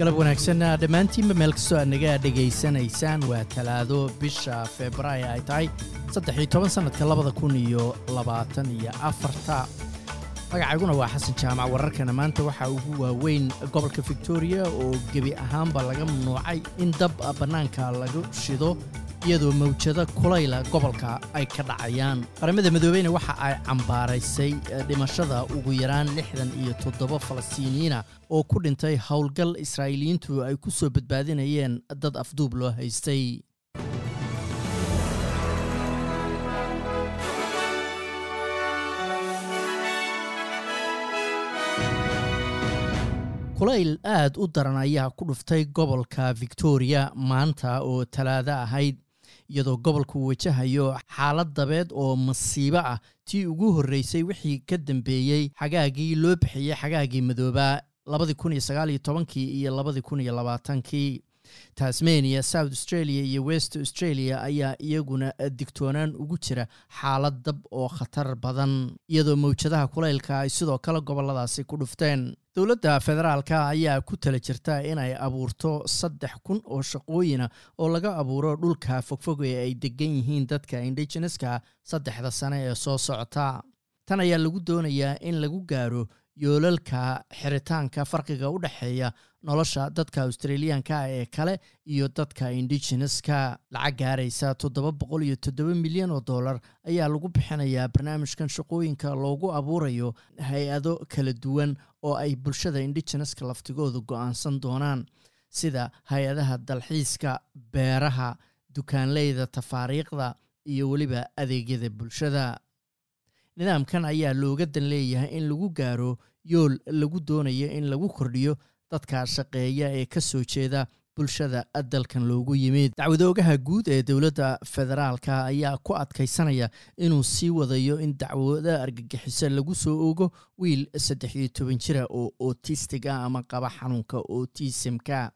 galab wanaagsan dhammaantiinba meel kastoo aad naga dhegaysanaysaan waa talaado bisha februaayo ay tahay saddex-iyo toban sannadka labada kun iyo labaatan iyo afarta. Magacayguna waa xasan jaamac wararkana maanta waxaa ugu waaweyn gobolka victoriya oo gebi ahaanba laga mamnuucay in dab bannaanka lagu shido iyadoo mawjado kulayla gobolka ay ka dhacayaan. Qaramada midoobeyna waxa ay cambaaraysay dhimashada ugu yaraan lixdan iyo toddoba falastiiniyiina oo ku dhintay howlgal israa'iiliyiintu ay ku soo badbaadinayeen dad afduub loo haystay. Kulayl aad u daran ayaa ku dhuftay gobolka victoriya maanta oo talaado ahayd iyadoo gobolku wajahayo xaalad dabeed oo masiibo ah. Tii ugu horreysay wixii ka dambeeyey xagaagii loo bixiyey xagaagii madoobaa labadii kun iyo sagaal iyo tobankii iyo labadii kun iyo labaatankii tasmania south australia iyo west australia ayaa iyaguna digtoonaan ugu jira xaalad dab oo khatar badan iyadoo mawjadaha kulaylka ay sidoo kale goboladaasi ku dhufteen. Dowladda federaalka ayaa ku tala jirta inay abuurto saddex kun oo shaqooyina oo laga abuuro dhulka fogfog ee ay degan yihiin dadka indigeneska saddexda sane ee soo socota. Tan ayaa lagu doonayaa in lagu gaaro yoolalka xiritaanka farqiga u dhexeeya nolosha dadka australiyaanka ee kale iyo dadka indigeneska lacag gaaraysa toddoba boqol iyo toddoba milyan oo dollar ayaa lagu bixinayaa barnaamijkan shaqooyinka loogu abuurayo hay'ado kala duwan oo ay bulshada indigeneska laftigooda go'aansan doonaan sida hay'adaha dalxiiska beeraha dukaanleyda tafaariiqda iyo weliba adeegyada bulshada nidaamkan ayaa looga dan leeyahay in lagu gaaro yool lagu doonayo in lagu kordhiyo dadka shaqeeya ee ka soo jeeda bulshada dalkan loogu yimid. Dacwadoogaha guud ee dowladda federaalka ayaa ku adkaysanaya inuu sii wadayo in dacwada argagixiso lagu soo ogo wiil saddex iyo toban jira oo otistig ah ama qaba xanuunka otisimka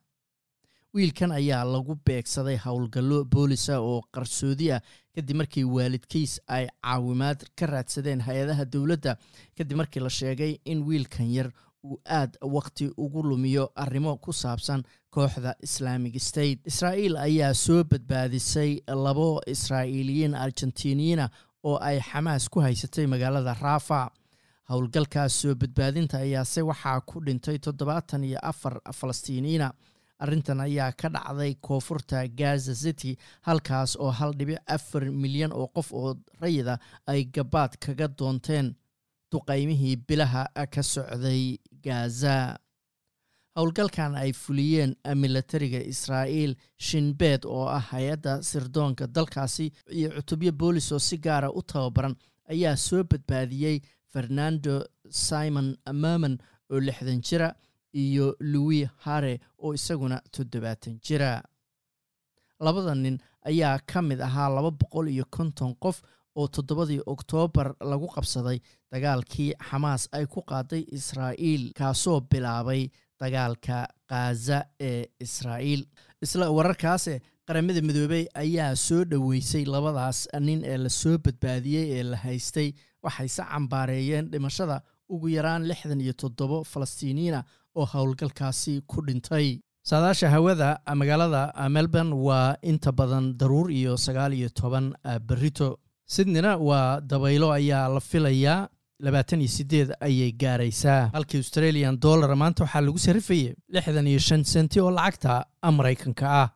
wiilkan ayaa lagu beegsaday howlgallo boolisa oo qarsoodi ah kadib markii waalidkiis ay caawimaad ka raadsadeen hay'adaha dowladda kadib markii la sheegay in wiilkan yar uu aad wakhti ugu lumiyo arrimo ku saabsan kooxda islaamic state. Israa'iil ayaa soo badbaadisay labo israa'iiliyiin argentiniyiina oo ay xamaas ku haysatay magaalada rafa howlgalkaas soo badbaadinta ayaase waxaa ku dhintay toddobaatan iyo afar falastiiniyiina arrintan ayaa ka dhacday koonfurta gaza city halkaas oo hal dhibic afar milyan oo qof oo rayida ay gabaad kaga doonteen duqaymihii bilaha ka socday gaza. Howlgalkan ay fuliyeen milatariga israa'iil shinbeed oo ah hay'adda sirdoonka dalkaasi iyo cutubyo boolis oo si gaara u tababaran ayaa soo badbaadiyey fernando simon maman oo lixdan jira iyo louis hare oo isaguna toddobaatan jira. Labada nin ayaa ka mid ahaa laba boqol iyo konton qof oo toddobadii oktoobar lagu qabsaday dagaalkii xamaas ay ku qaaday israa'iil kaasoo bilaabay dagaalka khaza ee israa'iil. Isla wararkaase qaramada midoobey ayaa soo dhoweysay labadaas nin ee la soo badbaadiyey ee la haystay. Waxayse cambaareeyeen dhimashada ugu yaraan lixdan iyo toddobo falastiiniyiina oo howlgalkaasi ku dhintay. Saadaasha hawada magaalada melbourne waa inta badan daruur iyo sagaal iyo toban berito sydneyna waa dabaylo ayaa la filayaa labaatan iyo sideed ayay gaaraysaa. Halkii australian dollar maanta waxaa lagu sarrifayay lixdan iyo shan senti oo lacagta maraykanka ah